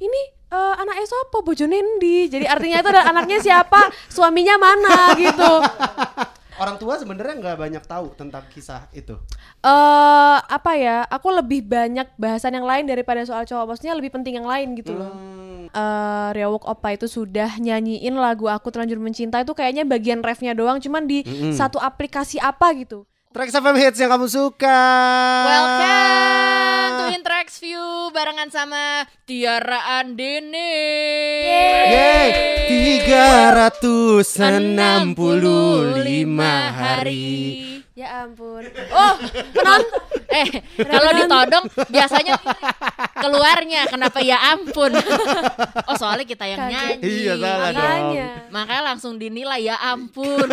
ini eh, anak Esopo bojone ndi jadi artinya itu adalah anaknya siapa? Suaminya mana? Gitu. Orang tua sebenarnya nggak banyak tahu tentang kisah itu. eh apa ya? Aku lebih banyak bahasan yang lain daripada soal cowok. Maksudnya lebih penting yang lain gitu loh. Hmm, eh Ryowok Opa itu sudah nyanyiin lagu aku terlanjur mencinta. Itu kayaknya bagian refnya doang. Cuman di satu aplikasi apa gitu Trax FM hits yang kamu suka. Welcome to Intrax View barengan sama Tiara Andini. Yeay, 365 hari. Ya ampun oh penonton Eh, kalau ditodong biasanya keluarnya kenapa ya ampun. oh, soalnya kita yang Kaget. nyanyi. Iya, salah dong. makanya Makanya langsung dinilai ya ampun.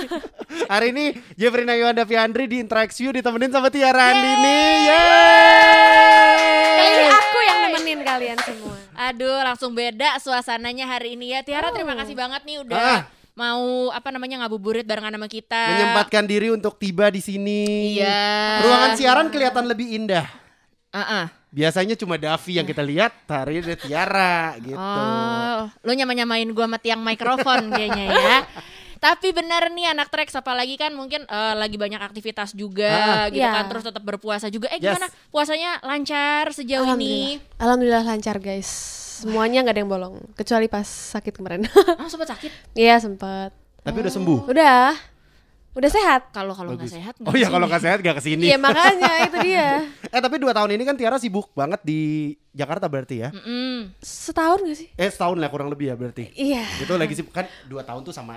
Hari ini Jeffrey Nayuan Daviandri di Interact You ditemenin sama Tiara Andini. kali ini Yeay. aku yang nemenin kalian semua Aduh, langsung beda suasananya hari ini ya. Tiara terima kasih banget nih udah Ah. Mau apa namanya ngabuburit barengan sama kita. Menyempatkan diri untuk tiba di sini. Iya. Ruangan siaran kelihatan lebih indah. Ah, ah. Biasanya cuma Davi yang kita lihat, hari ini ada Tiara gitu. Oh, lu nyama-nyamain gua sama tiang mikrofon kayaknya ya. Tapi benar nih anak Trax apalagi kan mungkin eh, lagi banyak aktivitas juga Ah. gitu Iya. kan terus tetap berpuasa juga. Eh Yes. gimana? Puasanya lancar sejauh ini? Alhamdulillah Alhamdulillah lancar guys semuanya nggak ada yang bolong kecuali pas sakit kemarin Ah, sempat sakit. iya sempet Tapi udah sembuh. udah udah sehat Kalau kalau nggak sehat Oh iya kalau nggak sehat gak ke sini. iya makanya itu dia Eh tapi dua tahun ini kan Tiara sibuk banget di Jakarta berarti ya. Mm-mm. setahun gak sih Eh setahun lah kurang lebih ya berarti. iya Itu lagi sibuk kan dua tahun tuh sama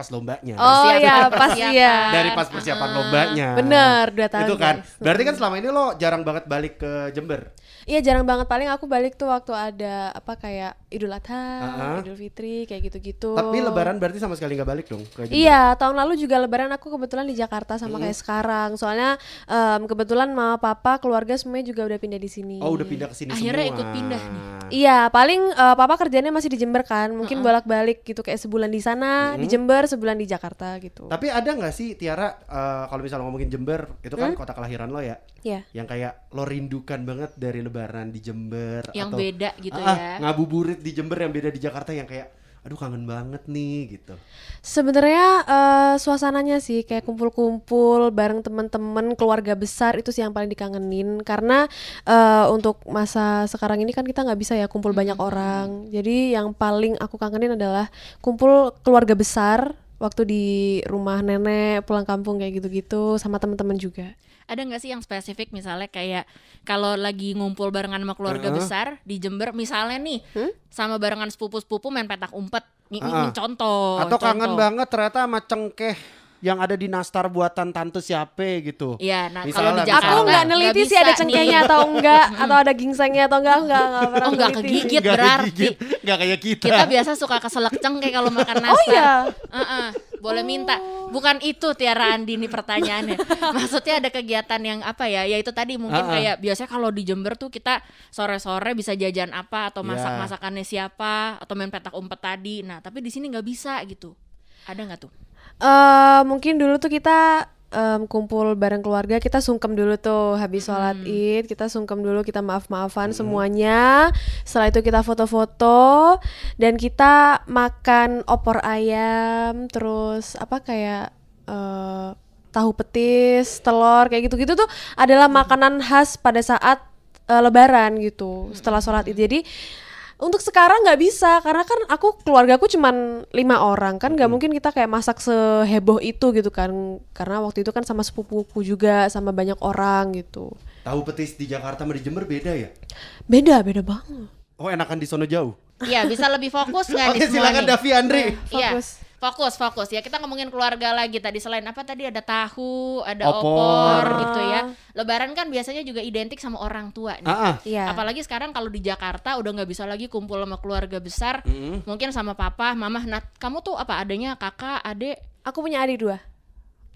pas lombanya. oh Persiapan, iya pas persiapan. iya Dari pas persiapan lombanya. Bener, dua tahun, Itu kan. guys. Berarti kan selama ini lo jarang banget balik ke Jember. Iya jarang banget paling aku balik tuh waktu ada apa kayak Idul Adha, Ah. Idul Fitri kayak gitu-gitu. Tapi lebaran berarti sama sekali nggak balik dong ke Jember. Iya, tahun lalu juga lebaran aku kebetulan di Jakarta sama Hmm. kayak sekarang. Soalnya em, kebetulan mama papa keluarga semuanya juga udah pindah di sini. Oh udah pindah ke sini Akhirnya semua. ikut pindah nih. Iya, paling eh, papa kerjanya masih di Jember kan. Mungkin bolak-balik gitu kayak sebulan di sana, di Jember, sebulan di Jakarta gitu. Tapi ada nggak sih Tiara eh, kalau misalnya ngomongin Jember itu kan kota kelahiran lo ya, Iya. yang kayak lo rindukan banget dari Lebaran di Jember Yang atau beda gitu Ah, ya. ngabuburit di Jember yang beda di Jakarta yang kayak aduh kangen banget nih gitu. Sebenarnya eh, suasananya sih kayak kumpul-kumpul bareng teman-teman keluarga besar itu sih yang paling dikangenin karena eh, untuk masa sekarang ini kan kita nggak bisa ya kumpul banyak orang. Jadi yang paling aku kangenin adalah kumpul keluarga besar waktu di rumah nenek pulang kampung kayak gitu-gitu sama teman-teman juga. Ada nggak sih yang spesifik misalnya kayak kalau lagi ngumpul barengan sama keluarga Heeh. besar di Jember misalnya nih Hmm? sama barengan sepupu-sepupu main petak umpet. Ini, ini Heeh. contoh. atau kangen contoh. banget ternyata sama cengkeh yang ada di nastar buatan tante siapa gitu. Iya, nah Misalnya, kalau di misalnya. Jakarta Aku nggak neliti sih ada cengkehnya atau enggak atau ada gingsengnya atau enggak enggak enggak pernah Oh, nggak neliti. kegigit. Berarti. kegigit, nggak kayak kita. Kita biasa suka keselak cengkeh kalau makan nastar. Oh iya. Heeh, boleh minta. Bukan itu Tiara Andi nih pertanyaannya. Maksudnya ada kegiatan yang apa ya? Ya itu tadi mungkin ah. kayak biasanya kalau di Jember tuh kita sore-sore bisa jajan apa atau Iya. masak masakannya siapa atau main petak umpet tadi. Nah, tapi di sini nggak bisa gitu. Ada nggak tuh? Eh mungkin dulu tuh kita em, kumpul bareng keluarga kita sungkem dulu tuh habis sholat id kita sungkem dulu kita maaf maafan semuanya. Setelah itu kita foto-foto dan kita makan opor ayam terus apa kayak eh, tahu petis telur kayak gitu-gitu tuh adalah makanan khas pada saat eh, lebaran gitu setelah sholat id. Jadi untuk sekarang nggak bisa karena kan aku keluargaku cuman lima orang kan nggak mungkin kita kayak masak seheboh itu gitu kan karena waktu itu kan sama sepupuku juga sama banyak orang gitu Tahu petis di Jakarta sama di Jember beda ya? beda beda banget Oh enakan di sono jauh. Iya, bisa lebih fokus nggak Oke silakan nih? Davi Andri. Iya, Fokus. fokus, ya. Kita ngomongin keluarga lagi tadi. Selain apa tadi ada tahu, ada Opor. opor, gitu ya. Lebaran kan biasanya juga identik sama orang tua nih. Ah, ah. Iya. Apalagi sekarang kalau di Jakarta udah nggak bisa lagi kumpul sama keluarga besar. Mm-mm. Mungkin sama papa, mama. Nah, kamu tuh apa adanya kakak, adik? aku punya adik dua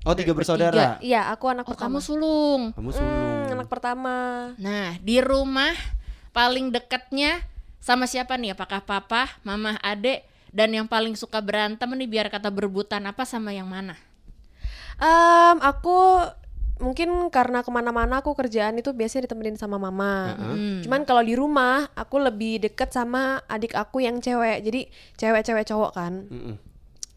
Oh tiga bersaudara. iya aku anak Oh, pertama kamu sulung. Kamu Hmm, sulung. anak pertama Nah, di rumah paling deketnya sama siapa nih? Apakah papa, mama, adik? Dan yang paling suka berantem nih biar kata berebutan apa sama yang mana? Em, aku mungkin karena ke mana-mana aku kerjaan itu biasanya ditemenin sama mama. Hmm. Cuman kalau di rumah aku lebih deket sama adik aku yang cewek. Jadi cewek-cewek cowok kan. Mm-mm.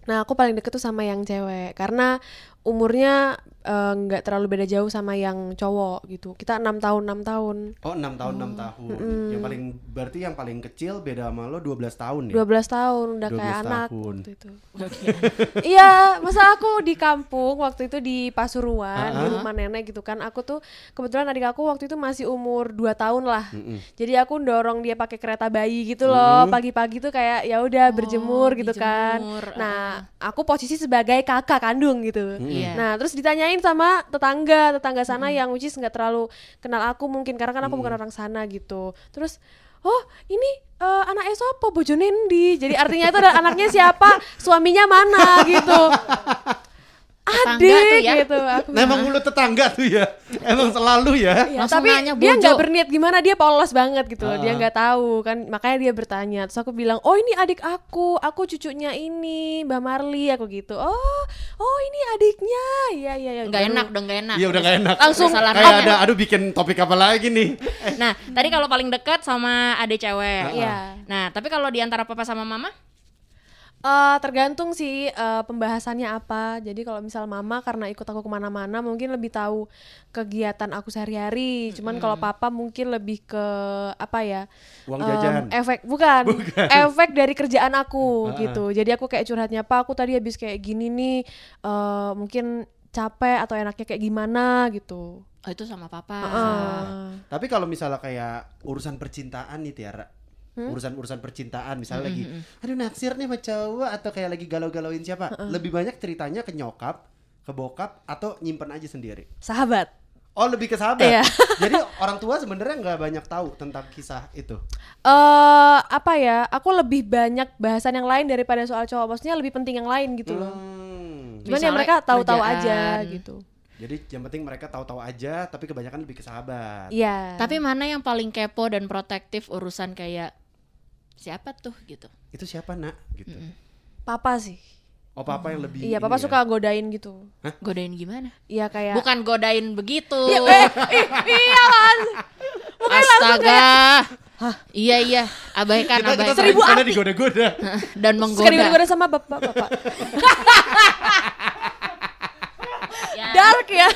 Nah aku paling deket tuh sama yang cewek karena umurnya eh, nggak terlalu beda jauh sama yang cowok gitu. Kita enam tahun enam tahun. Oh 6 tahun 6 tahun. Yang paling berarti yang paling kecil beda sama lo 12 tahun ya. 12 tahun udah 12 kayak anak tahun. waktu itu. Iya, masa aku di kampung waktu itu di Pasuruan di Ah. rumah nenek gitu kan. Aku tuh kebetulan adik aku waktu itu masih umur 2 tahun lah. Mm-mm. Jadi aku dorong dia pakai kereta bayi gitu loh. Pagi-pagi tuh kayak ya udah berjemur gitu kan. dijemur, Nah, aku posisi sebagai kakak kandung gitu. Iya. Nah, terus ditanyain sama tetangga, tetangga sana yang which is nggak terlalu kenal aku mungkin karena kan aku bukan orang sana gitu. Terus Oh, ini eh, anak Esopo bojone endi? Jadi artinya itu adalah anaknya siapa, suaminya mana gitu. Tetangga Adik tuh ya. gitu. Aku Nah, emang mulut tetangga tuh ya. Emang selalu ya. Langsung tapi nanya, dia nggak berniat gimana dia polos banget gitu loh. dia nggak tahu kan makanya dia bertanya terus aku bilang oh ini adik aku aku cucunya ini mbak Marli aku gitu oh oh ini adiknya iya iya iya Nggak Baru- enak dong, nggak enak. Iya udah gak enak. Langsung salah kayak nanya. ada aduh bikin topik apa lagi nih. Nah, tadi kalau paling dekat sama adik cewek. Iya. Nah, tapi kalau di antara papa sama mama? Eh, tergantung sih eh, pembahasannya apa. Jadi kalau misal mama karena ikut aku ke mana-mana mungkin lebih tahu kegiatan aku sehari-hari. Cuman kalau papa mungkin lebih ke apa ya? Uang jajan. efek bukan, efek dari kerjaan aku Ah. gitu. Jadi aku kayak curhatnya pak, aku tadi habis kayak gini nih, eh, mungkin capek atau enaknya kayak gimana gitu. Oh, itu sama papa. Heeh. Tapi kalau misalnya kayak urusan percintaan nih Tiara. Hmm? Urusan-urusan percintaan misalnya lagi aduh naksir nih sama cowok atau kayak lagi galau-galauin siapa? Lebih banyak ceritanya ke nyokap, ke bokap atau nyimpen aja sendiri. Sahabat. Oh, lebih ke sahabat. Iya. Jadi orang tua sebenarnya nggak banyak tahu tentang kisah itu. eh apa ya? Aku lebih banyak bahasan yang lain daripada soal cowok. Maksudnya lebih penting yang lain gitu loh. Hmm. Cuman ya mereka tahu-tahu aja gitu. Jadi yang penting mereka tahu-tahu aja, tapi kebanyakan lebih ke sahabat. Iya. Tapi mana yang paling kepo dan protektif urusan kayak siapa tuh gitu? Itu siapa nak? Gitu. papa sih. Oh papa yang lebih. Iya, papa ya? suka godain gitu. Godain gimana? Iya kayak Bukan godain begitu. Iya, eh, ih, iya kan. Astaga. Iya iya, abaikan Kita, kita abaikan sering Seribu sana api. digoda-goda. dan Sekali menggoda. goda sama bapak-bapak. Ya, Dark ya.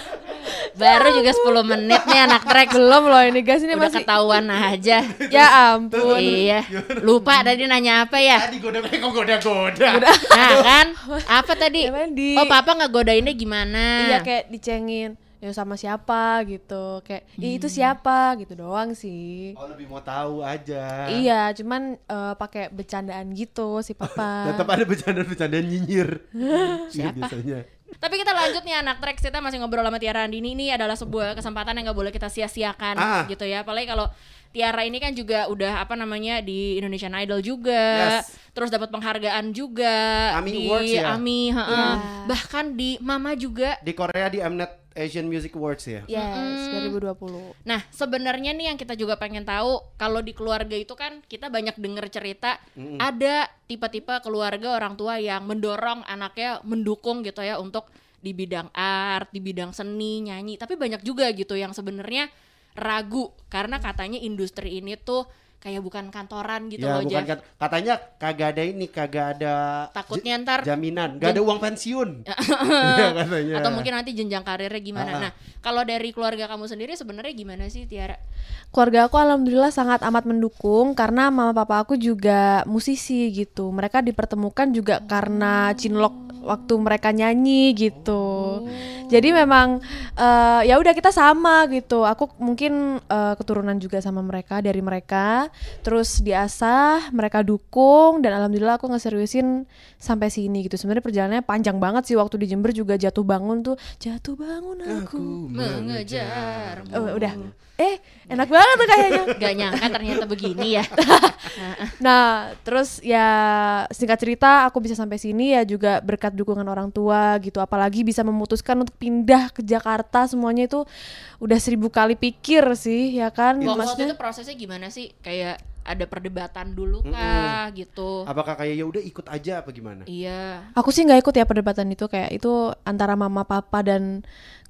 Baru juga 10 menit nih anak trek Belum loh ini guys ini udah masih ketahuan aja. Ya ampun. iya. Lupa tadi nanya apa ya? Tadi goda eh, kok goda-goda. Nah kan, apa tadi? Ya, Mandy. Oh papa nggak godainnya gimana? Iya kayak dicengin. Ya sama siapa gitu. Kayak "Ih, itu siapa gitu doang sih. Oh lebih mau tahu aja. Iya, cuman eh, pakai bercandaan gitu si papa. Tetap ada bercanda-bercandaan nyinyir. Iya, Siapa? biasanya. Tapi kita lanjut nih anak trek kita masih ngobrol sama Tiara Andini ini adalah sebuah kesempatan yang nggak boleh kita sia-siakan Ah. gitu ya. Apalagi kalau Tiara ini kan juga udah apa namanya di Indonesian Idol juga, Yes. terus dapat penghargaan juga AMI di Awards ya? AMI, heeh. Iya. bahkan di Mama juga. Di Korea di Mnet Asian Music Awards ya. Yes, 2020. Nah sebenarnya nih yang kita juga pengen tahu kalau di keluarga itu kan kita banyak denger cerita ada tipe-tipe keluarga orang tua yang mendorong anaknya mendukung gitu ya untuk di bidang art, di bidang seni, nyanyi. Tapi banyak juga gitu yang sebenarnya ragu karena katanya industri ini tuh kayak bukan kantoran gitu ya loh bukan Jeff. kat- katanya kagak ada ini, kagak ada Takutnya ntar- jaminan, gak ada uang pensiun. Iya katanya. Atau mungkin nanti jenjang karirnya gimana. Ah, ah. Nah, kalau dari keluarga kamu sendiri sebenarnya gimana sih Tiara? Keluarga aku alhamdulillah sangat amat mendukung karena mama papa aku juga musisi gitu. Mereka dipertemukan juga karena cinlok waktu mereka nyanyi gitu. Jadi memang eh, ya udah kita sama gitu. Aku mungkin eh, keturunan juga sama mereka dari mereka. Terus diasah, mereka dukung dan alhamdulillah aku ngeseriusin sampai sini gitu. Sebenarnya perjalanannya panjang banget sih waktu di Jember juga jatuh bangun tuh jatuh bangun aku. Mengejar. Oh, udah. Eh, enak banget tuh kayaknya. Gak nyangka ternyata begini ya. Nah, terus ya singkat cerita aku bisa sampai sini ya juga berkat dukungan orang tua gitu. Apalagi bisa memutuskan untuk pindah ke Jakarta semuanya itu udah seribu kali pikir sih ya kan. Waktu waktu Maksudnya itu prosesnya gimana sih? Kayak ada perdebatan dulu kah gitu. Apakah kayak ya udah ikut aja apa gimana? Iya. Aku sih nggak ikut ya perdebatan itu kayak itu antara mama papa dan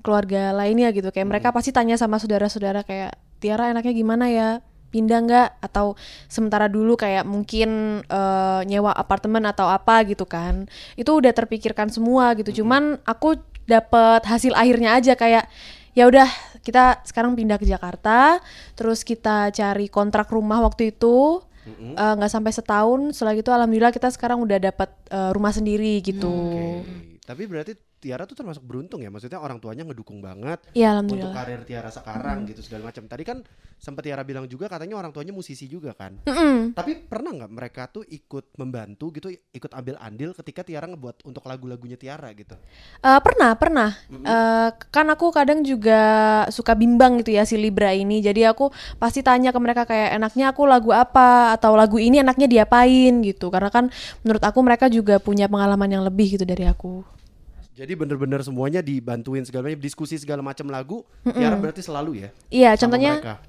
keluarga lainnya gitu. Kayak mereka pasti tanya sama saudara-saudara kayak Tiara enaknya gimana ya? Pindah nggak? Atau sementara dulu kayak mungkin eh, nyewa apartemen atau apa gitu kan. Itu udah terpikirkan semua gitu. Cuman aku dapet hasil akhirnya aja kayak ya udah kita sekarang pindah ke Jakarta terus kita cari kontrak rumah waktu itu eh, nggak sampai setahun. Setelah itu alhamdulillah kita sekarang udah dapat eh, rumah sendiri gitu. Oke. Tapi berarti Tiara tuh termasuk beruntung ya, maksudnya orang tuanya ngedukung banget Iya untuk karir Tiara sekarang gitu segala macam. Tadi kan sempat Tiara bilang juga katanya orang tuanya musisi juga kan. Mm-mm. Tapi pernah nggak mereka tuh ikut membantu gitu, ikut ambil andil ketika Tiara ngebuat untuk lagu-lagunya Tiara gitu? Eh, pernah, pernah. Eh, kan aku kadang juga suka bimbang gitu ya si Libra ini. Jadi aku pasti tanya ke mereka kayak enaknya aku lagu apa atau lagu ini enaknya diapain gitu. Karena kan menurut aku mereka juga punya pengalaman yang lebih gitu dari aku. Jadi bener-bener semuanya dibantuin segala macam, diskusi segala macam lagu. Tiara berarti selalu ya. Iya, contohnya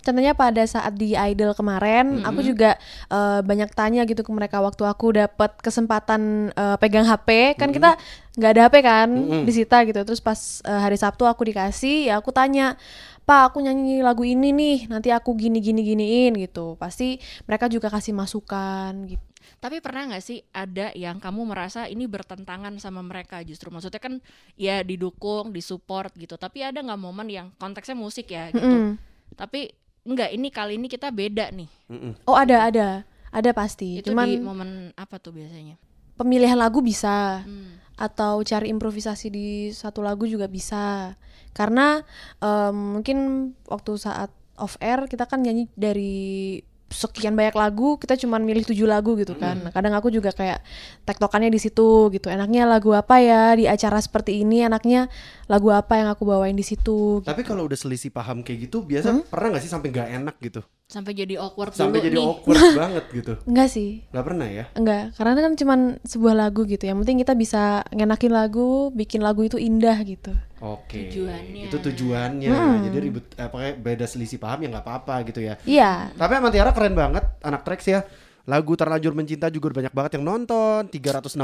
contohnya pada saat di Idol kemarin, aku juga eh, banyak tanya gitu ke mereka waktu aku dapat kesempatan eh, pegang HP, kan kita nggak ada HP kan disita gitu. Terus pas eh, hari Sabtu aku dikasih, ya aku tanya, Pak, aku nyanyi lagu ini nih, nanti aku gini gini giniin gitu. Pasti mereka juga kasih masukan gitu. Tapi pernah nggak sih ada yang kamu merasa ini bertentangan sama mereka justru maksudnya kan ya didukung, disupport gitu. Tapi ada nggak momen yang konteksnya musik ya gitu. Mm-mm. Tapi enggak ini kali ini kita beda nih. Mm-mm. Oh ada ada ada pasti. Itu Cuman di momen apa tuh biasanya? pemilihan lagu bisa. Hmm. atau cari improvisasi di satu lagu juga bisa karena em, mungkin waktu saat off air kita kan nyanyi dari sekian banyak lagu kita cuman milih tujuh lagu gitu kan. Nah, kadang aku juga kayak tektokannya di situ gitu. Enaknya lagu apa ya di acara seperti ini? Enaknya lagu apa yang aku bawain di situ Tapi kalau udah selisih paham kayak gitu, biasa pernah nggak sih sampai nggak enak gitu? Sampai jadi awkward Sampai dulu jadi nih. awkward banget gitu? enggak sih Nggak pernah ya? enggak karena kan cuman sebuah lagu gitu yang penting kita bisa ngenakin lagu bikin lagu itu indah gitu Oke. Tujuannya. Itu tujuannya. Jadi ribet, eh, pokoknya beda selisih paham ya nggak apa-apa gitu ya. iya Tapi emang Tiara keren banget anak Trax ya. Lagu Terlanjur Mencinta juga udah banyak banget yang nonton, 365.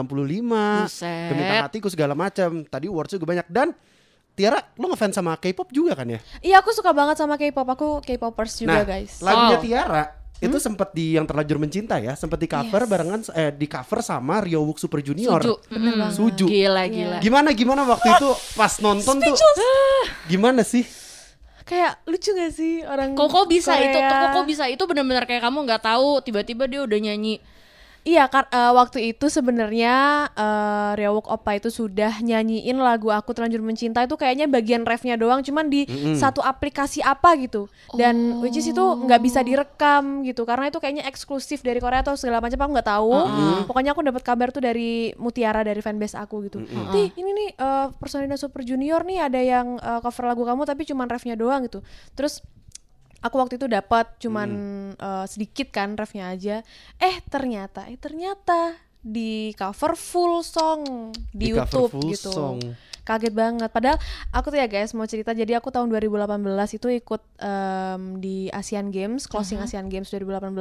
Buset. Keminta hatiku segala macam. Tadi awards juga banyak dan Tiara lo ngefans sama K-pop juga kan ya? Iya aku suka banget sama K-pop. Aku K-popers juga nah, guys. lagunya Wow. Tiara itu sempet di yang terlanjur mencinta ya, sempet di cover Yes. barengan eh di cover sama Ryowook Super Junior. Suju. Bener Mm. banget. Suju. Gila Iya. gila. Gimana gimana waktu itu pas nonton tuh gimana sih? Kayak lucu gak sih orang Koko bisa itu tuh Korea? Koko bisa itu benar-benar kayak kamu nggak tahu tiba-tiba dia udah nyanyi. Iya, kar- eh, waktu itu sebenarnya eh Ryowok Oppa itu sudah nyanyiin lagu Aku Terlanjur Mencinta itu kayaknya bagian refnya doang, cuman di satu aplikasi apa gitu. Dan which is itu nggak bisa direkam gitu, karena itu kayaknya eksklusif dari Korea atau segala macam aku nggak tahu. Pokoknya aku dapat kabar tuh dari Mutiara dari fanbase aku gitu. Ti, ini nih eh, personilnya Super Junior nih ada yang eh, cover lagu kamu tapi cuman refnya doang gitu. Terus aku waktu itu dapat cuman eh, sedikit kan refnya aja. Eh ternyata eh ternyata di cover full song di, Di cover YouTube full gitu. song. kaget banget. Padahal aku tuh ya guys mau cerita. Jadi aku tahun 2018 itu ikut em, di Asian Games closing Asian Games 2018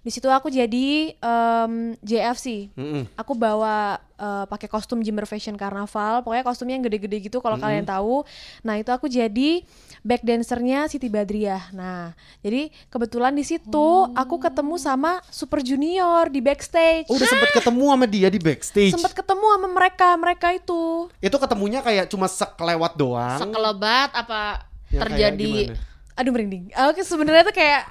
di situ aku jadi em, JFC Mm-mm. aku bawa eh, pakai kostum Jimmer Fashion Carnaval. Pokoknya kostumnya yang gede-gede gitu kalau kalian tahu. Nah itu aku jadi back dancernya Siti Badriah. Nah jadi kebetulan di situ aku ketemu sama Super Junior di backstage. Oh, udah sempet ketemu sama dia di backstage. sempat ketemu sama mereka mereka itu. Itu ketemunya kayak cuma sekelewat doang. Sekelebat apa Yang kayak terjadi? aduh merinding. Oke sebenarnya tuh kayak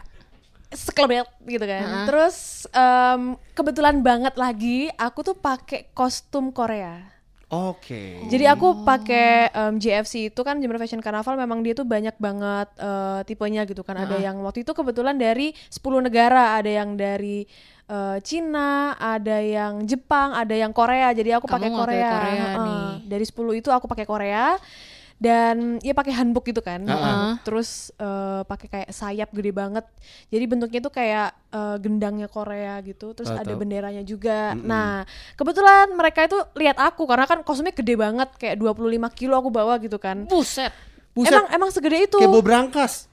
sekelebet gitu kan terus em, kebetulan banget lagi aku tuh pakai kostum Korea Oke. Jadi aku pakai em, JFC itu kan Jember Fashion Carnival memang dia tuh banyak banget eh, tipenya gitu kan. Ada yang waktu itu kebetulan dari 10 negara, ada yang dari eh, Cina, ada yang Jepang, ada yang Korea. Jadi aku pakai Korea. Korea Heeh. nih. Dari 10 itu aku pakai Korea dan ya pakai hanbok gitu kan. Heeh. Terus eh, pakai kayak sayap gede banget. Jadi bentuknya tuh kayak eh, gendangnya Korea gitu. Terus Tahu, ada tahu. benderanya juga. Nah, kebetulan mereka itu lihat aku karena kan kostumnya gede banget kayak 25 kilo aku bawa gitu kan. buset. Buset, Emang emang segede itu. kayak bawa berangkas.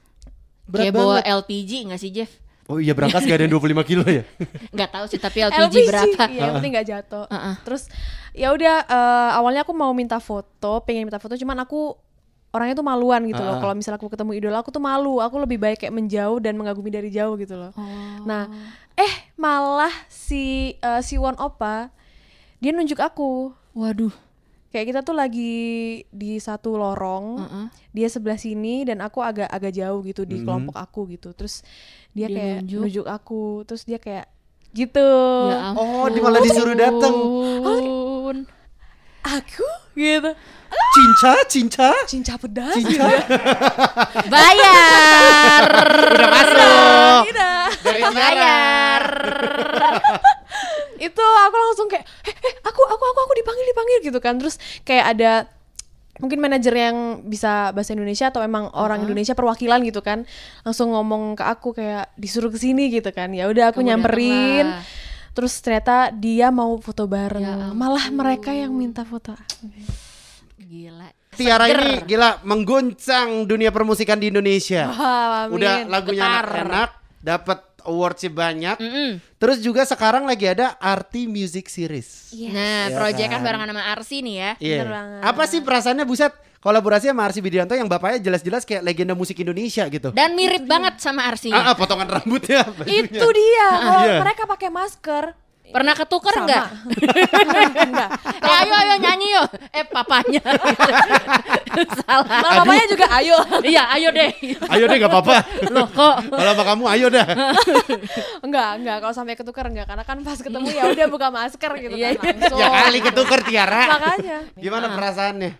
Berat Kayak bawa banget. LPG nggak sih Jeff? Oh iya berangkas gak ada yang 25 kilo ya? Nggak tahu sih tapi LPG, berapa. Iya, yang penting nggak jatuh. Heeh. Terus ya udah eh, awalnya aku mau minta foto, pengen minta foto, cuman aku orangnya tuh maluan gitu loh. Ah. Kalau misalnya aku ketemu idola aku tuh malu. Aku lebih baik kayak menjauh dan mengagumi dari jauh gitu loh. Oh. Nah, eh malah si eh, si One Opa dia nunjuk aku. Waduh. Kayak kita tuh lagi di satu lorong, Heeh. dia sebelah sini dan aku agak agak jauh gitu di kelompok aku gitu. Terus dia, Dia kayak nunjuk. nunjuk aku, terus dia kayak gitu. Ya Oh, dia malah disuruh ampun. Aku gitu. Cinca, cinca. Cinca pedas. Cinca. Bayar. Udah masuk. Dari. Bayar. itu aku langsung kayak eh, eh aku aku aku aku dipanggil dipanggil gitu kan terus kayak ada mungkin manajer yang bisa bahasa Indonesia atau emang orang Indonesia perwakilan gitu kan langsung ngomong ke aku kayak disuruh ke sini gitu kan ya udah aku Kamu nyamperin datanglah. terus ternyata dia mau foto bareng Ya malah mereka yang minta foto Gila. Tiara ini gila mengguncang dunia permusikan di Indonesia. Wah, amin. Udah lagunya Getar. enak-enak, dapat awardsnya banyak. Mm-mm. Terus juga sekarang lagi ada Arti Music Series. Nah, Ya proyekan kan? barengan sama Arsi nih ya. Iya. Bener banget. Apa sih perasaannya buset kolaborasi sama Arsi Bidianto yang bapaknya jelas-jelas kayak legenda musik Indonesia gitu. Dan mirip banget sama Arsinya. Ah, ah, potongan rambutnya. bajunya. itu dia kalau Iya. mereka pakai masker Pernah ketuker Sama. nggak? enggak Eh, ayo ayo nyanyi yo. Eh papanya. Salah. Malah papanya juga ayo Iya, ayo deh. Ayo deh gak apa-apa. Loh kok Kalau sama kamu ayo dah. enggak enggak kalau sampai ketukar enggak karena kan pas ketemu ya udah buka masker gitu Iya, kan langsung ya kali ketuker Tiara. makanya Gimana perasaannya?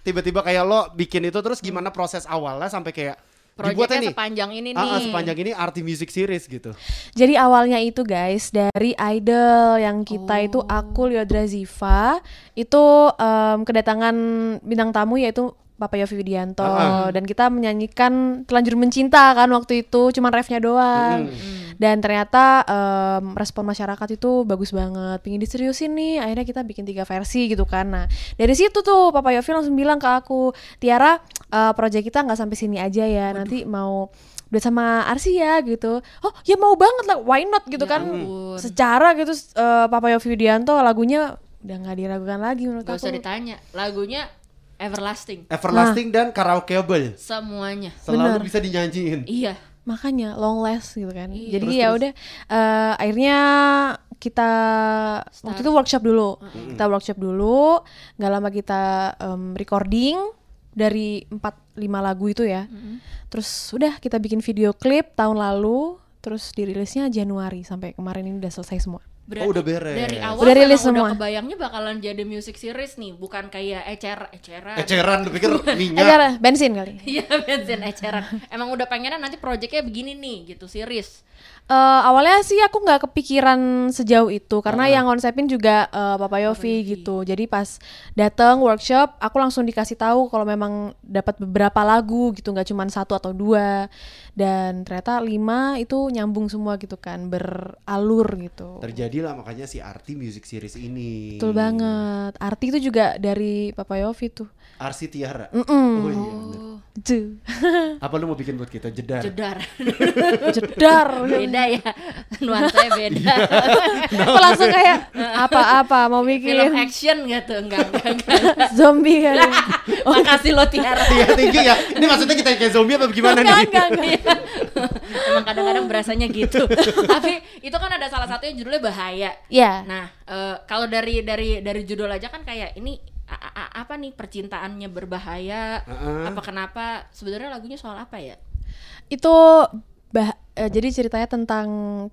Tiba-tiba kayak lo bikin itu terus gimana proses awalnya sampai kayak proyeknya nih. sepanjang ini Ah, nih. ah, sepanjang ini Arti Music Series gitu. Jadi awalnya itu guys dari idol yang kita itu aku Liodra Ziva itu em, kedatangan bintang tamu yaitu Papa Yofi Widianto Ah, dan kita menyanyikan Telanjur Mencinta kan waktu itu cuman refnya doang. Dan ternyata em, respon masyarakat itu bagus banget. Pingin diseriusin nih. Akhirnya kita bikin tiga versi gitu kan. Nah, dari situ tuh Papa Yofi langsung bilang ke aku, "Tiara, eh proyek kita nggak sampai sini aja ya. Nanti mau duet sama Arsi ya gitu. Oh ya mau banget lah, why not gitu Ya kan. ampun. Secara gitu eh, Papa Yofi Widianto lagunya udah nggak diragukan lagi menurut Gak usah aku. ditanya. Lagunya everlasting. Everlasting dan karaokeable. Semuanya. Selalu Bener. bisa dinyanyiin. Iya. Makanya long last gitu kan. Iya. Jadi ya udah eh, akhirnya kita waktu itu workshop dulu. Kita workshop dulu, nggak lama kita em, recording dari 4 5 lagu itu ya. Terus udah kita bikin video klip tahun lalu, terus dirilisnya Januari sampai kemarin ini udah selesai semua. Oh, udah beres. Dari awal Udah rilis semua. udah kebayangnya bakalan jadi music series nih, bukan kayak ecer eceran. Eceran lu pikir minyak. Aja bensin kali. Iya bensin eceran. Emang udah pengennya nanti proyeknya begini nih gitu series. Eh, awalnya sih aku nggak kepikiran sejauh itu karena yang konsepin juga eh, Papa Yofi gitu. Jadi pas datang workshop, aku langsung dikasih tahu kalau memang dapat beberapa lagu gitu, nggak cuma satu atau dua. Dan ternyata lima itu nyambung semua gitu kan, beralur gitu. Terjadilah makanya si Arti Music Series ini. Betul banget. Arti itu juga dari Papa Yofi tuh. Arsi Tiara. Mm-mm. Oh iya. bener. Tuh. Apa lu mau bikin buat kita jedar? Jedar. Jedar. beda ya. Nuansanya beda. Aku langsung kayak apa-apa mau Film bikin action gitu enggak enggak enggak. zombie kali. Makasih lo Tiara. Iya tinggi ya. Ini maksudnya kita kayak zombie apa gimana Enggak, nih? enggak, enggak. Emang kadang-kadang berasanya gitu. Tapi itu kan ada salah satu yang judulnya bahaya. Iya. Nah, eh, kalau dari dari dari judul aja kan kayak ini a- a- apa nih percintaannya berbahaya? Heeh. Apa kenapa? Sebenarnya lagunya soal apa ya? itu bah eh, jadi ceritanya tentang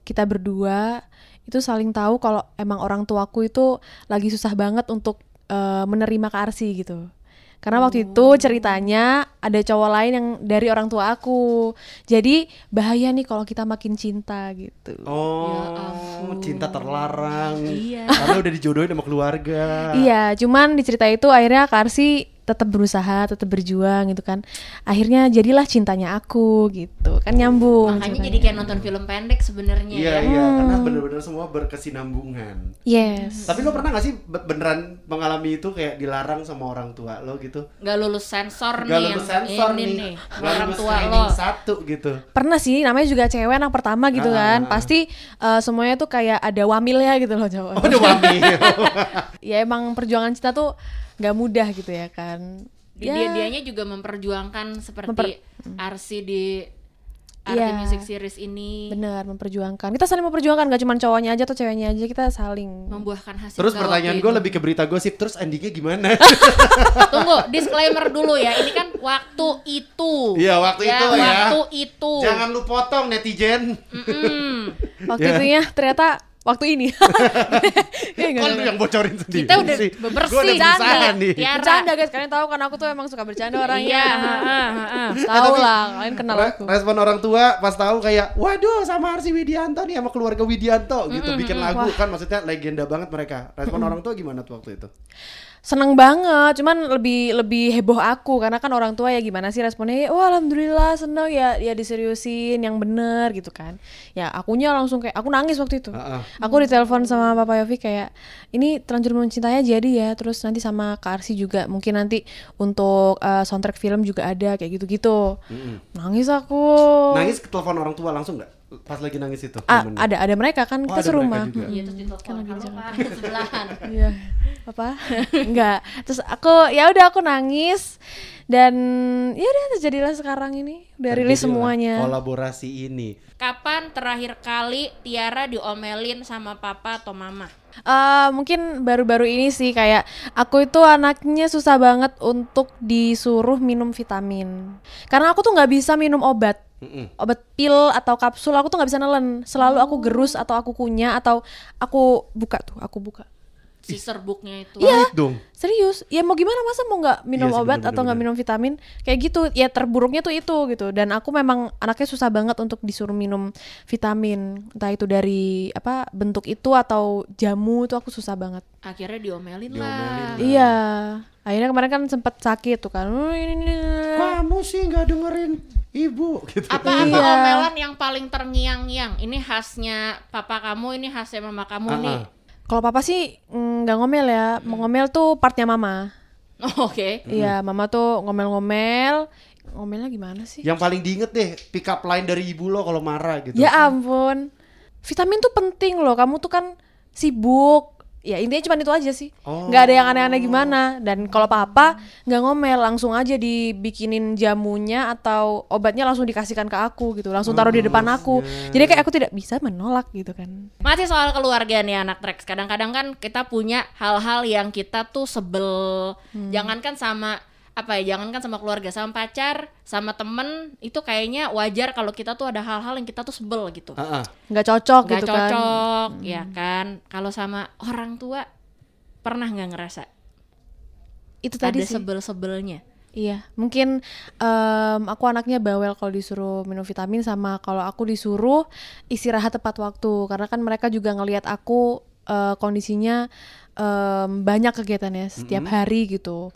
kita berdua itu saling tahu kalau emang orang tuaku itu lagi susah banget untuk eh, menerima ke Arsi gitu karena waktu itu ceritanya ada cowok lain yang dari orang tua aku jadi bahaya nih kalau kita makin cinta gitu Oh, cinta terlarang. Iya. Karena udah dijodohin sama keluarga. iya cuman di cerita itu akhirnya Kak Arsi tetap berusaha, tetap berjuang gitu kan. Akhirnya jadilah cintanya aku gitu. Kan nyambung. Makanya jadi kayak nonton film pendek sebenarnya Iya ya. iya Hmm. karena bener-bener semua berkesinambungan. Yes. Tapi lo pernah gak sih be- beneran mengalami itu kayak dilarang sama orang tua lo gitu? Gak lulus sensor Gak nih lulus yang sensor ini nih, nih. gak Orang lulus tua lo. satu gitu. Pernah sih namanya juga cewek anak pertama gitu Ah, kan. Pasti eh, semuanya tuh kayak ada wamilnya gitu loh cowok. Oh udah wamil. ya emang perjuangan cinta tuh nggak mudah gitu ya kan. Di- Ya, Dia dianya juga memperjuangkan seperti Memper- Arsi di Arti Iya. Music Series ini benar memperjuangkan. Kita saling memperjuangkan gak cuma cowoknya aja atau ceweknya aja, kita saling. membuahkan hasil. Terus pertanyaan waktu gue itu. lebih ke berita gosip terus endingnya gimana? Tunggu, disclaimer dulu ya. Ini kan waktu itu. Iya, waktu itu ya. Waktu itu. Jangan lu potong netizen. Mm-mm. Waktu Ya. itunya ternyata waktu ini. Ya, Kok lu yang bocorin sendiri Kita udah sih? bebersih. Gua udah Bercanda. nih. Tiara. Bercanda guys, kalian tahu kan aku tuh emang suka bercanda orangnya. Iya, heeh, heeh. Tahu lah, kalian kenal Re- aku. Respon orang tua pas tahu kayak, waduh sama Arsi Widianto nih sama keluarga Widianto gitu bikin lagu kan maksudnya legenda banget mereka. Respon orang tua gimana tuh waktu itu? Seneng banget, cuman lebih lebih heboh aku karena kan orang tua ya gimana sih responnya? Ya, Wah alhamdulillah seneng ya ya diseriusin yang bener gitu kan. Ya akunya langsung kayak aku nangis waktu itu. Heeh. Aku ditelepon sama Papa Yofi kayak ini terlanjur mencintanya jadi ya terus nanti sama Kak Arsi juga mungkin nanti untuk eh, soundtrack film juga ada kayak gitu-gitu. Nangis aku. Nangis ke telepon orang tua langsung nggak? Pas lagi nangis itu? Ah, momennya? ada ada mereka kan Oh, kita serumah. Iya, terus ditelepon. Halo, Pak, sebelahan. Iya. Apa? Enggak. Terus aku ya udah aku nangis dan ya udah terjadilah sekarang ini. Udah rilis Terjadilah semuanya. Kolaborasi ini. Kapan terakhir kali Tiara diomelin sama papa atau mama? Eh, mungkin baru-baru ini sih kayak aku itu anaknya susah banget untuk disuruh minum vitamin. Karena aku tuh nggak bisa minum obat. Mm-mm. Obat pil atau kapsul aku tuh nggak bisa nelen. Selalu aku gerus atau aku kunyah atau aku buka tuh, aku buka. Si serbuknya itu. Iya. Dong. Serius, ya mau gimana masa mau nggak minum Iya sih, obat bener, atau nggak minum vitamin kayak gitu ya terburuknya tuh itu gitu dan aku memang anaknya susah banget untuk disuruh minum vitamin entah itu dari apa bentuk itu atau jamu itu aku susah banget Akhirnya diomelin, Diomelin. lah. iya akhirnya kemarin kan sempet sakit tuh kan. Kamu sih nggak dengerin ibu gitu. Apa apa Iya. omelan yang paling terngiang-ngiang? Ini khasnya papa kamu, ini khasnya mama kamu Ah, nih. ah. kalau papa sih mm, nggak ngomel ya mau ngomel tuh partnya mama Oh, Oke. iya mama tuh ngomel-ngomel ngomelnya gimana sih Yang paling diinget deh pick up line dari ibu lo kalau marah gitu. Ya ampun. Vitamin tuh penting loh. Kamu tuh kan sibuk. Ya intinya cuma itu aja sih. Oh. nggak ada yang aneh-aneh gimana. Dan kalau papa nggak ngomel, langsung aja dibikinin jamunya atau obatnya langsung dikasihkan ke aku gitu. Langsung taruh di depan aku. Jadi kayak aku tidak bisa menolak gitu kan. Masih soal keluarga nih anak Trax. Kadang-kadang kan kita punya hal-hal yang kita tuh sebel. Jangankan sama apa ya? Jangankan sama keluarga, sama pacar, sama temen itu kayaknya wajar kalau kita tuh ada hal-hal yang kita tuh sebel gitu. Ah. Nggak cocok Gak gitu kan. cocok, ya kan? Kalau sama orang tua pernah nggak ngerasa Itu tadi ada sih. sebel-sebelnya? Iya, mungkin em, aku anaknya bawel kalau disuruh minum vitamin sama kalau aku disuruh istirahat tepat waktu karena kan mereka juga ngelihat aku eh, kondisinya em, banyak kegiatannya setiap hari gitu.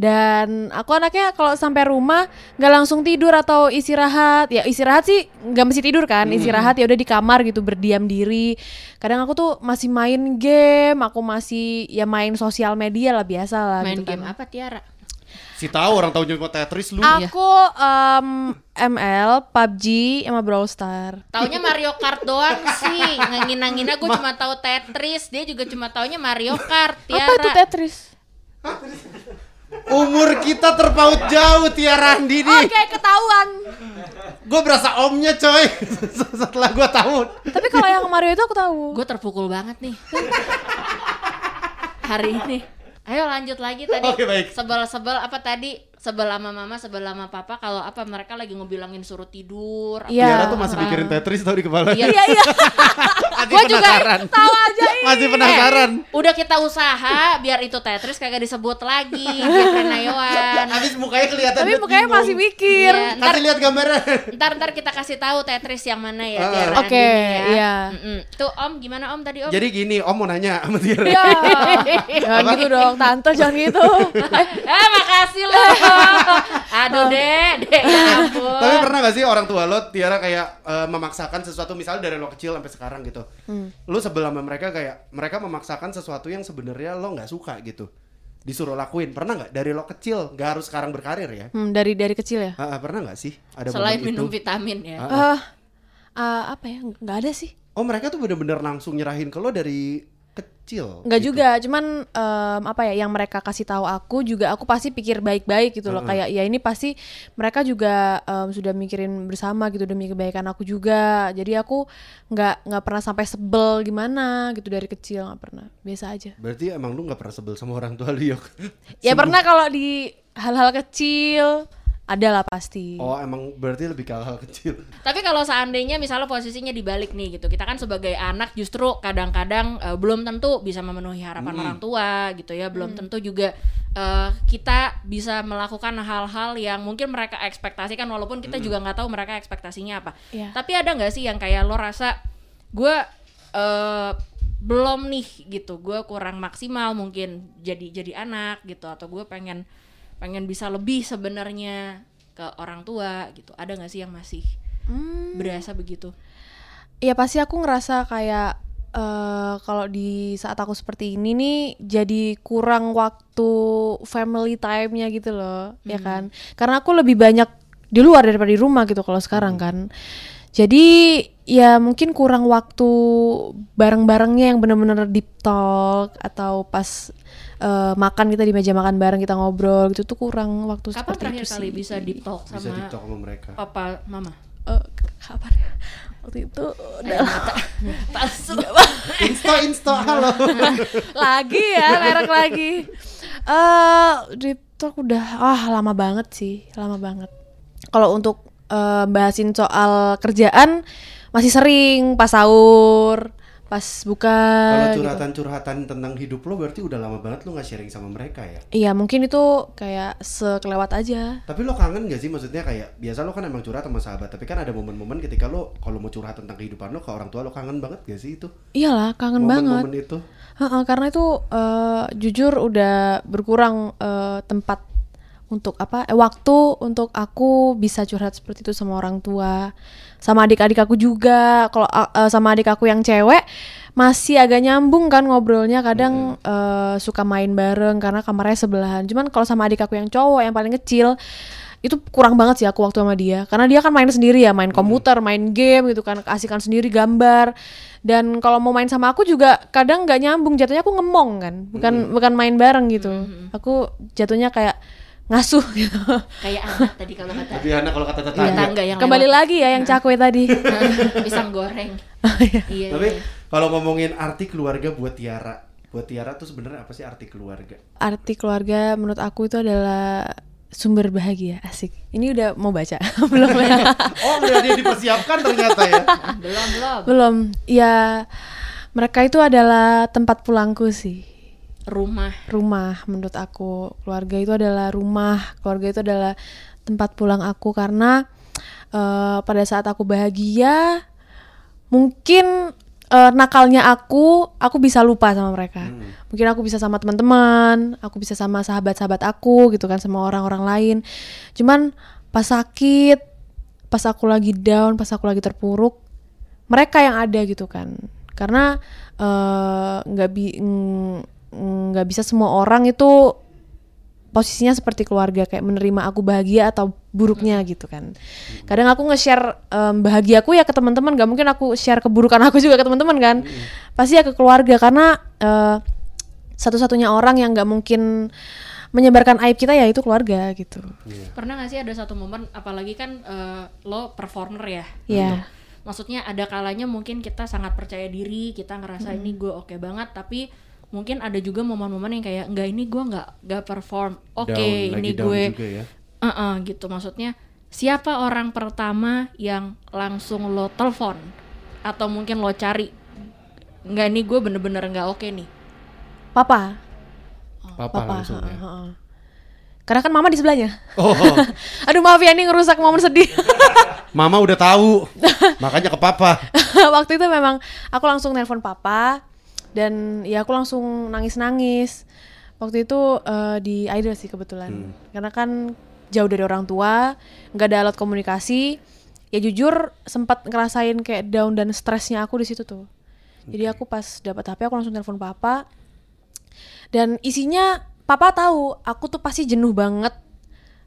Dan aku anaknya kalau sampai rumah nggak langsung tidur atau istirahat. Ya istirahat sih nggak mesti tidur kan. Istirahat ya udah di kamar gitu berdiam diri. Kadang aku tuh masih main game, aku masih ya main sosial media lah biasa lah Main gitu game kan. apa Tiara? Si tahu orang tahunya cuma Tetris lu. Aku em, ML, PUBG, sama Brawl Star. Taunya Mario Kart doang sih. Ngangin-ngangin aku cuma tahu Tetris, dia juga cuma taunya Mario Kart. Tiara. Apa itu Tetris? Umur kita terpaut jauh Tiara Andi nih. Oke, ketahuan. Gue berasa omnya coy. Setelah gue tahu. Tapi kalau yang Mario itu aku tahu. Gue terpukul banget nih. Hari ini. Ayo lanjut lagi tadi. Oke, baik. Sebel-sebel apa tadi? Sebel sama mama, sebel sama papa. Kalau apa mereka lagi ngebilangin suruh tidur. Iya. Tiara tuh masih mikirin Tetris tau di kepala. Iya. Iya, iya. Masih Gue juga penasaran. tahu aja Masih penasaran. Udah kita usaha biar itu Tetris kagak disebut lagi, biar Renayoan. Habis mukanya kelihatan Tapi mukanya bingung. masih mikir. Iya, ntar, Kasih lihat gambarnya. ntar ntar kita kasih tahu Tetris yang mana ya biar Oke, Andin ya. iya. Mm-mm. Tuh Om gimana Om tadi Om? Jadi gini, Om mau nanya sama Tiara. Ya, jangan gitu dong, tante jangan gitu. ah makasih loh. Aduh deh, deh ya ampun. Tapi pernah gak sih orang tua lo Tiara kayak eh, memaksakan sesuatu misalnya dari lo kecil sampai sekarang gitu. Hmm. Lo sebel sama mereka kayak mereka memaksakan sesuatu yang sebenarnya lo nggak suka gitu. Disuruh lakuin. Pernah nggak dari lo kecil, nggak harus sekarang berkarir ya? Hmm, dari dari kecil ya. Ah, ah, pernah nggak sih ada Selain minum itu? vitamin ya. Ah. Eh, eh, apa ya? Nggak ada sih. Oh mereka tuh bener-bener langsung nyerahin ke lo dari kecil. Nggak gitu. juga, cuman em, apa ya? Yang mereka kasih tahu aku juga aku pasti pikir baik-baik gitu loh. Kayak ya ini pasti mereka juga em, sudah mikirin bersama gitu demi kebaikan aku juga. Jadi aku nggak nggak pernah sampai sebel gimana gitu dari kecil nggak pernah. Biasa aja. Berarti emang lu nggak pernah sebel sama orang tua lu Yok? Ya pernah kalau di hal-hal kecil ada lah pasti. Oh emang berarti lebih ke hal kecil. Tapi kalau seandainya misalnya posisinya dibalik nih gitu, kita kan sebagai anak justru kadang-kadang eh, belum tentu bisa memenuhi harapan orang tua gitu ya, belum tentu juga eh, kita bisa melakukan hal-hal yang mungkin mereka ekspektasikan walaupun kita juga nggak tahu mereka ekspektasinya apa. Iya. Tapi ada nggak sih yang kayak lo rasa gue eh, belum nih gitu, gue kurang maksimal mungkin jadi jadi anak gitu atau gue pengen pengen bisa lebih sebenarnya ke orang tua gitu. Ada nggak sih yang masih Hmm. berasa begitu. Ya pasti aku ngerasa kayak eh kalau di saat aku seperti ini nih jadi kurang waktu family time-nya gitu loh, ya kan? Karena aku lebih banyak di luar daripada di rumah gitu kalau sekarang kan. Jadi ya mungkin kurang waktu bareng-barengnya yang bener-bener deep talk atau pas eh, makan kita di meja makan bareng kita ngobrol gitu tuh kurang waktu Kapan seperti terakhir itu kali sih. bisa deep talk Bisa sama TikTok sama mereka. papa mama? Eh, kapan ya? Waktu itu udah Palsu. Insta Insta halo. lagi ya merek lagi eh deep talk udah ah lama banget sih lama banget kalau untuk eh, bahasin soal kerjaan masih sering pas sahur pas buka Kalau gitu. curhatan-curhatan tentang hidup lo berarti udah lama banget lo nggak sharing sama mereka ya. iya mungkin itu kayak sekelewat aja Tapi lo kangen gak sih maksudnya kayak biasa lo kan emang curhat sama sahabat, tapi kan ada momen-momen ketika lo kalau mau curhat tentang kehidupan lo ke orang tua lo kangen banget gak sih itu? iyalah kangen banget Momen-momen itu. Heeh, karena itu eh, jujur udah berkurang eh, tempat untuk apa eh, waktu untuk aku bisa curhat seperti itu sama orang tua sama adik-adik aku juga. Kalau eh, sama adik aku yang cewek masih agak nyambung kan ngobrolnya. Kadang eh, suka main bareng karena kamarnya sebelahan. Cuman kalau sama adik aku yang cowok yang paling kecil itu kurang banget sih aku waktu sama dia. Karena dia kan main sendiri ya main komputer main game gitu kan keasikan sendiri gambar. Dan kalau mau main sama aku juga kadang nggak nyambung jatuhnya aku ngemong kan. Bukan bukan main bareng gitu. Aku jatuhnya kayak ngasuh gitu Kayak anak tadi kalau kata Lebih anak kalau kata Iya, tetangga. tetangga yang kembali lewat. lagi ya yang cakwe tadi pisang goreng. iya. Tapi iya. kalau ngomongin arti keluarga buat Tiara, buat Tiara tuh sebenarnya apa sih arti keluarga? arti keluarga menurut aku itu adalah sumber bahagia asik ini udah mau baca belum ya Oh, udah dia dipersiapkan ternyata ya. belum belum. belum ya mereka itu adalah tempat pulangku sih Rumah. rumah menurut aku. Keluarga itu adalah rumah. Keluarga itu adalah tempat pulang aku karena eh, pada saat aku bahagia mungkin eh, nakalnya aku aku bisa lupa sama mereka. Mungkin aku bisa sama teman-teman aku bisa sama sahabat-sahabat aku gitu kan sama orang-orang lain. Cuman pas sakit pas aku lagi down pas aku lagi terpuruk mereka yang ada gitu kan. Karena eh, nggak bi ng- nggak bisa semua orang itu posisinya seperti keluarga kayak menerima aku bahagia atau buruknya gitu kan. Kadang aku nge-share em, bahagiaku ya ke teman-teman gak mungkin aku share keburukan aku juga ke teman-teman kan. Pasti ya ke keluarga karena eh, satu-satunya orang yang nggak mungkin menyebarkan aib kita ya itu keluarga gitu. Pernah gak sih ada satu momen apalagi kan eh, lo performer ya? Iya. Maksudnya ada kalanya mungkin kita sangat percaya diri, kita ngerasa ini gue oke banget, tapi mungkin ada juga momen-momen yang kayak enggak ini gue nggak nggak perform. Oke, Down, ini gue juga ya. Eh-eh, gitu maksudnya siapa orang pertama yang langsung lo telepon atau mungkin lo cari nggak nih gue bener-bener nggak oke nih Papa. Papa, Papa. langsung ya. heeh, heeh. Karena kan mama di sebelahnya. Oh, Aduh maaf ya ini ngerusak momen sedih. mama udah tahu. Makanya ke papa. Waktu itu memang aku langsung nelpon papa dan ya aku langsung nangis-nangis. Waktu itu eh, di Idol sih kebetulan. Karena kan jauh dari orang tua, nggak ada alat komunikasi. Ya jujur sempat ngerasain kayak down dan stresnya aku di situ tuh. Jadi aku pas dapat HP aku langsung telepon papa. Dan isinya papa tahu aku tuh pasti jenuh banget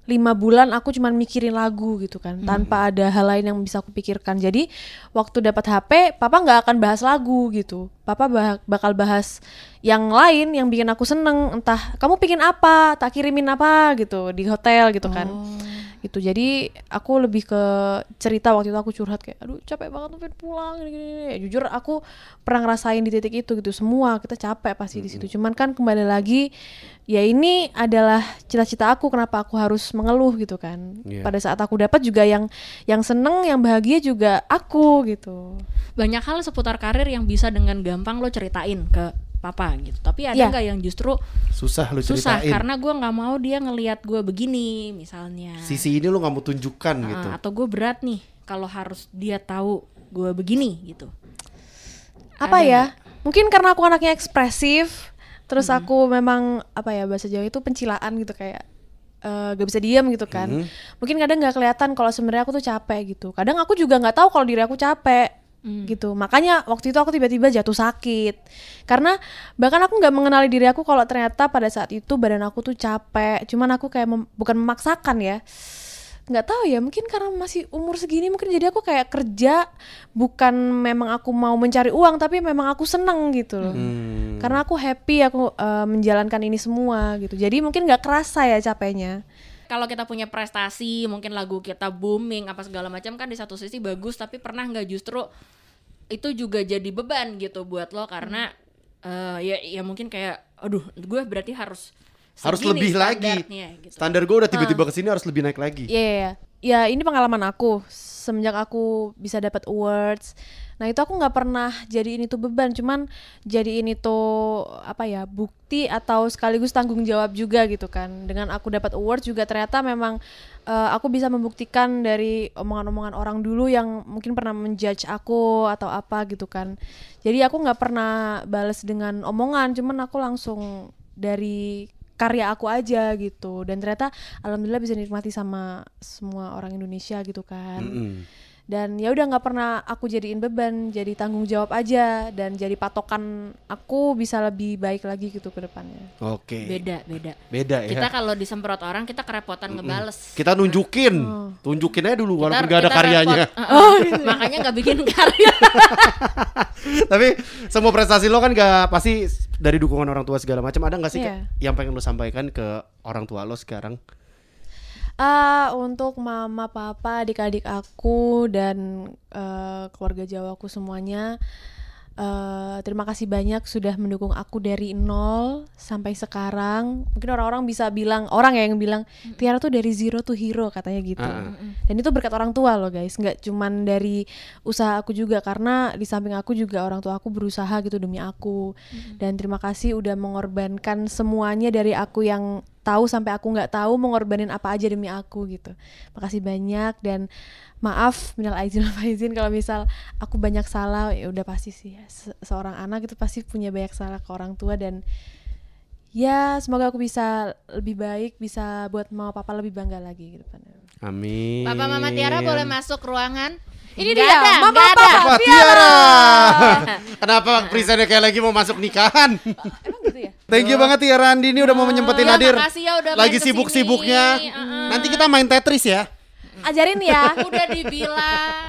lima bulan aku cuman mikirin lagu gitu kan tanpa ada hal lain yang bisa aku pikirkan. Jadi waktu dapat HP papa nggak akan bahas lagu gitu. Papa bah- bakal bahas yang lain yang bikin aku seneng. Entah kamu pingin apa tak kirimin apa gitu di hotel gitu kan gitu. Jadi aku lebih ke cerita waktu itu aku curhat kayak aduh capek banget tuh pengen pulang gini, gini, gini. Ya, jujur aku pernah ngerasain di titik itu gitu. Semua kita capek pasti di situ. Cuman kan kembali lagi ya ini adalah cita-cita aku kenapa aku harus mengeluh gitu kan. Iya. pada saat aku dapat juga yang yang seneng yang bahagia juga aku gitu. Banyak hal seputar karir yang bisa dengan gampang lo ceritain ke papa gitu tapi ada Iya. nggak yang justru Susah lu susah ceritain. karena gue nggak mau dia ngelihat gue begini misalnya Sisi ini lu nggak mau tunjukkan Ah, gitu. atau gue berat nih kalau harus dia tahu gue begini gitu apa Ada ya mungkin karena aku anaknya ekspresif terus Mm-hmm. aku memang apa ya bahasa Jawa itu pencilaan gitu kayak eh, gak bisa diam gitu kan Mm-hmm. mungkin kadang nggak kelihatan kalau sebenarnya aku tuh capek gitu kadang aku juga nggak tahu kalau diri aku capek Hmm. gitu. Makanya waktu itu aku tiba-tiba jatuh sakit. Karena bahkan aku nggak mengenali diri aku kalau ternyata pada saat itu badan aku tuh capek. Cuman aku kayak mem- bukan memaksakan ya. Nggak tahu ya mungkin karena masih umur segini mungkin jadi aku kayak kerja bukan memang aku mau mencari uang tapi memang aku seneng gitu loh. Hmm. karena aku happy aku eh, menjalankan ini semua gitu. Jadi mungkin nggak kerasa ya capeknya kalau kita punya prestasi mungkin lagu kita booming apa segala macam kan di satu sisi bagus tapi pernah nggak justru itu juga jadi beban gitu buat lo karena eh, ya ya mungkin kayak aduh gue berarti harus Harus lebih lagi. gitu. Standar gue udah tiba-tiba ke sini harus lebih naik lagi. Iya, iya, iya. ya ini pengalaman aku semenjak aku bisa dapat awards. Nah itu aku nggak pernah jadiin itu beban, cuman jadiin itu apa ya bukti atau sekaligus tanggung jawab juga gitu kan. Dengan aku dapat awards juga ternyata memang eh, aku bisa membuktikan dari omongan-omongan orang dulu yang mungkin pernah menjudge aku atau apa gitu kan. Jadi aku nggak pernah bales dengan omongan, cuman aku langsung dari karya aku aja gitu dan ternyata alhamdulillah bisa dinikmati sama semua orang Indonesia gitu kan Mm-mm. Dan ya udah nggak pernah aku jadiin beban jadi tanggung jawab aja dan jadi patokan aku bisa lebih baik lagi gitu ke depannya Oke. beda beda Beda ya. kita kalau disemprot orang kita kerepotan ngebales Kita nunjukin, tunjukin aja dulu walaupun Kita- gak ada karyanya. repot. Uh-uh. makanya nggak bikin karya Tapi semua prestasi lo kan gak pasti dari dukungan orang tua segala macam. Ada nggak sih. Kak, yang pengen lo sampaikan ke orang tua lo sekarang? Ah, untuk mama, papa, adik-adik aku dan eh, keluarga Jawa aku semuanya eh, terima kasih banyak sudah mendukung aku dari nol sampai sekarang. Mungkin orang-orang bisa bilang, orang ya yang bilang Tiara tuh dari zero to hero katanya gitu. Ah. Dan itu berkat orang tua loh guys, nggak cuman dari usaha aku juga karena di samping aku juga orang tua aku berusaha gitu demi aku. Dan terima kasih udah mengorbankan semuanya dari aku yang tahu sampai aku nggak tahu mengorbanin apa aja demi aku gitu. Makasih banyak dan maaf minal aizin wal faizin kalau misal aku banyak salah ya udah pasti sih ya. Se- seorang anak itu pasti punya banyak salah ke orang tua dan ya semoga aku bisa lebih baik bisa buat mama papa lebih bangga lagi gitu kan. Amin. Papa Mama Tiara boleh masuk ruangan Ini Nggak dia, ada, Mama nggak ada. Papa Wah, Tiara. Kenapa presentnya kayak lagi mau masuk nikahan? Emang gitu ya? Thank you banget Tiara Andi ini udah mau menyempetin ya, hadir. makasih ya udah Lagi sibuk-sibuknya. Uh-uh. Nanti kita main Tetris ya. Ajarin ya. udah dibilang